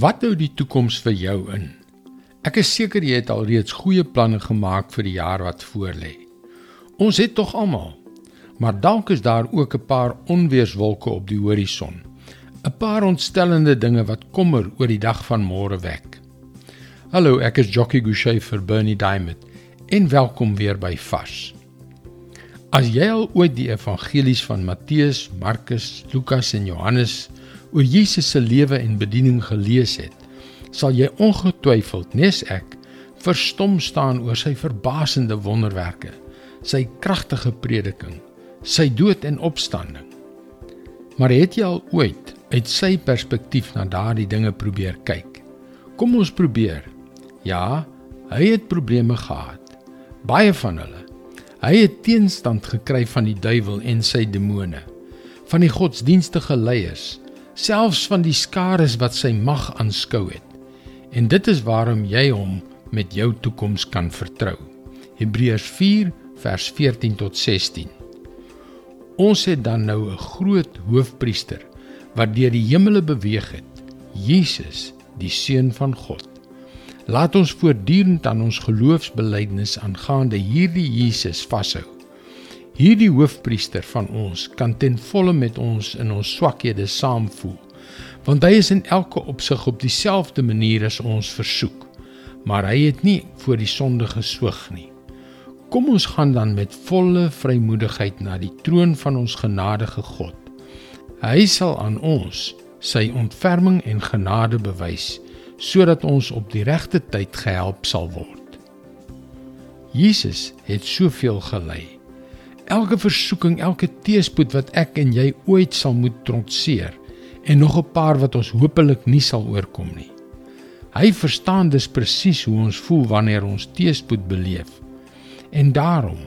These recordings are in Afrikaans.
Wat hou die toekoms vir jou in? Ek is seker jy het alreeds goeie planne gemaak vir die jaar wat voorlê. Ons het tog almal. Maar dalk is daar ook 'n paar onweerswolke op die horison. 'n Paar ontstellende dinge wat kommer oor die dag van môre wek. Hallo, ek is Jockey Gouchee vir Bernie Diamond en welkom weer by Vars. As jy al ooit die evangelies van Matteus, Markus, Lukas en Johannes oor Jesus se lewe en bediening gelees het, sal jy ongetwyfeld nes ek verstom staan oor sy verbasende wonderwerke, sy kragtige prediking, sy dood en opstanding. Maar het jy al ooit uit sy perspektief na daardie dinge probeer kyk? Kom ons probeer. Ja, hy het probleme gehad. Baie van hulle Hy het teenstand gekry van die duiwel en sy demone, van die godsdienstige leiers, selfs van die skares wat sy mag aanskou het. En dit is waarom jy hom met jou toekoms kan vertrou. Hebreërs 4 vers 14 tot 16. Ons het dan nou 'n groot hoofpriester wat deur die hemele beweeg het, Jesus, die seun van God. Laat ons voortdurend aan ons geloofsbelijdenis aangaande hierdie Jesus vashou. Hierdie hoofpriester van ons kan ten volle met ons in ons swakhede saamvoel, want hy is in elke opsig op dieselfde manier as ons versoek, maar hy het nie voor die sonde geswyg nie. Kom ons gaan dan met volle vrymoedigheid na die troon van ons genadige God. Hy sal aan ons sy ontferming en genade bewys sodat ons op die regte tyd gehelp sal word. Jesus het soveel gelei. Elke versoeking, elke teëspoed wat ek en jy ooit sal moet trotseer en nog 'n paar wat ons hopelik nie sal oorkom nie. Hy verstaan dus presies hoe ons voel wanneer ons teëspoed beleef. En daarom,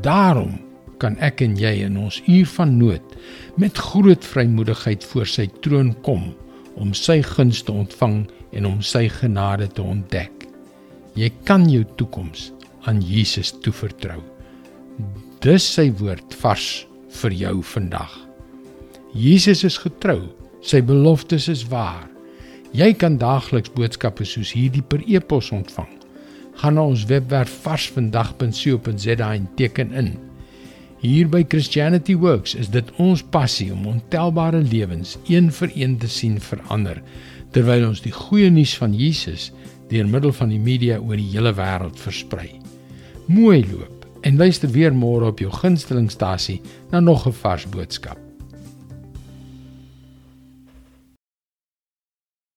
daarom kan ek en jy in ons uur van nood met groot vrymoedigheid voor sy troon kom om sy guns te ontvang en om sy genade te ontdek. Jy kan jou toekoms aan Jesus toevertrou. Dis sy woord vars vir jou vandag. Jesus is getrou. Sy beloftes is waar. Jy kan daagliks boodskappe soos hierdie per e-pos ontvang. Gaan na ons webwerf varsvandag.co.za en teken in. Hier by Christianity Works is dit ons passie om ontelbare lewens een vir een te sien verander terwyl ons die goeie nuus van Jesus deur middel van die media oor die hele wêreld versprei. Mooi loop en luister weer môre op jou gunstelingstasie na nog 'n vars boodskap.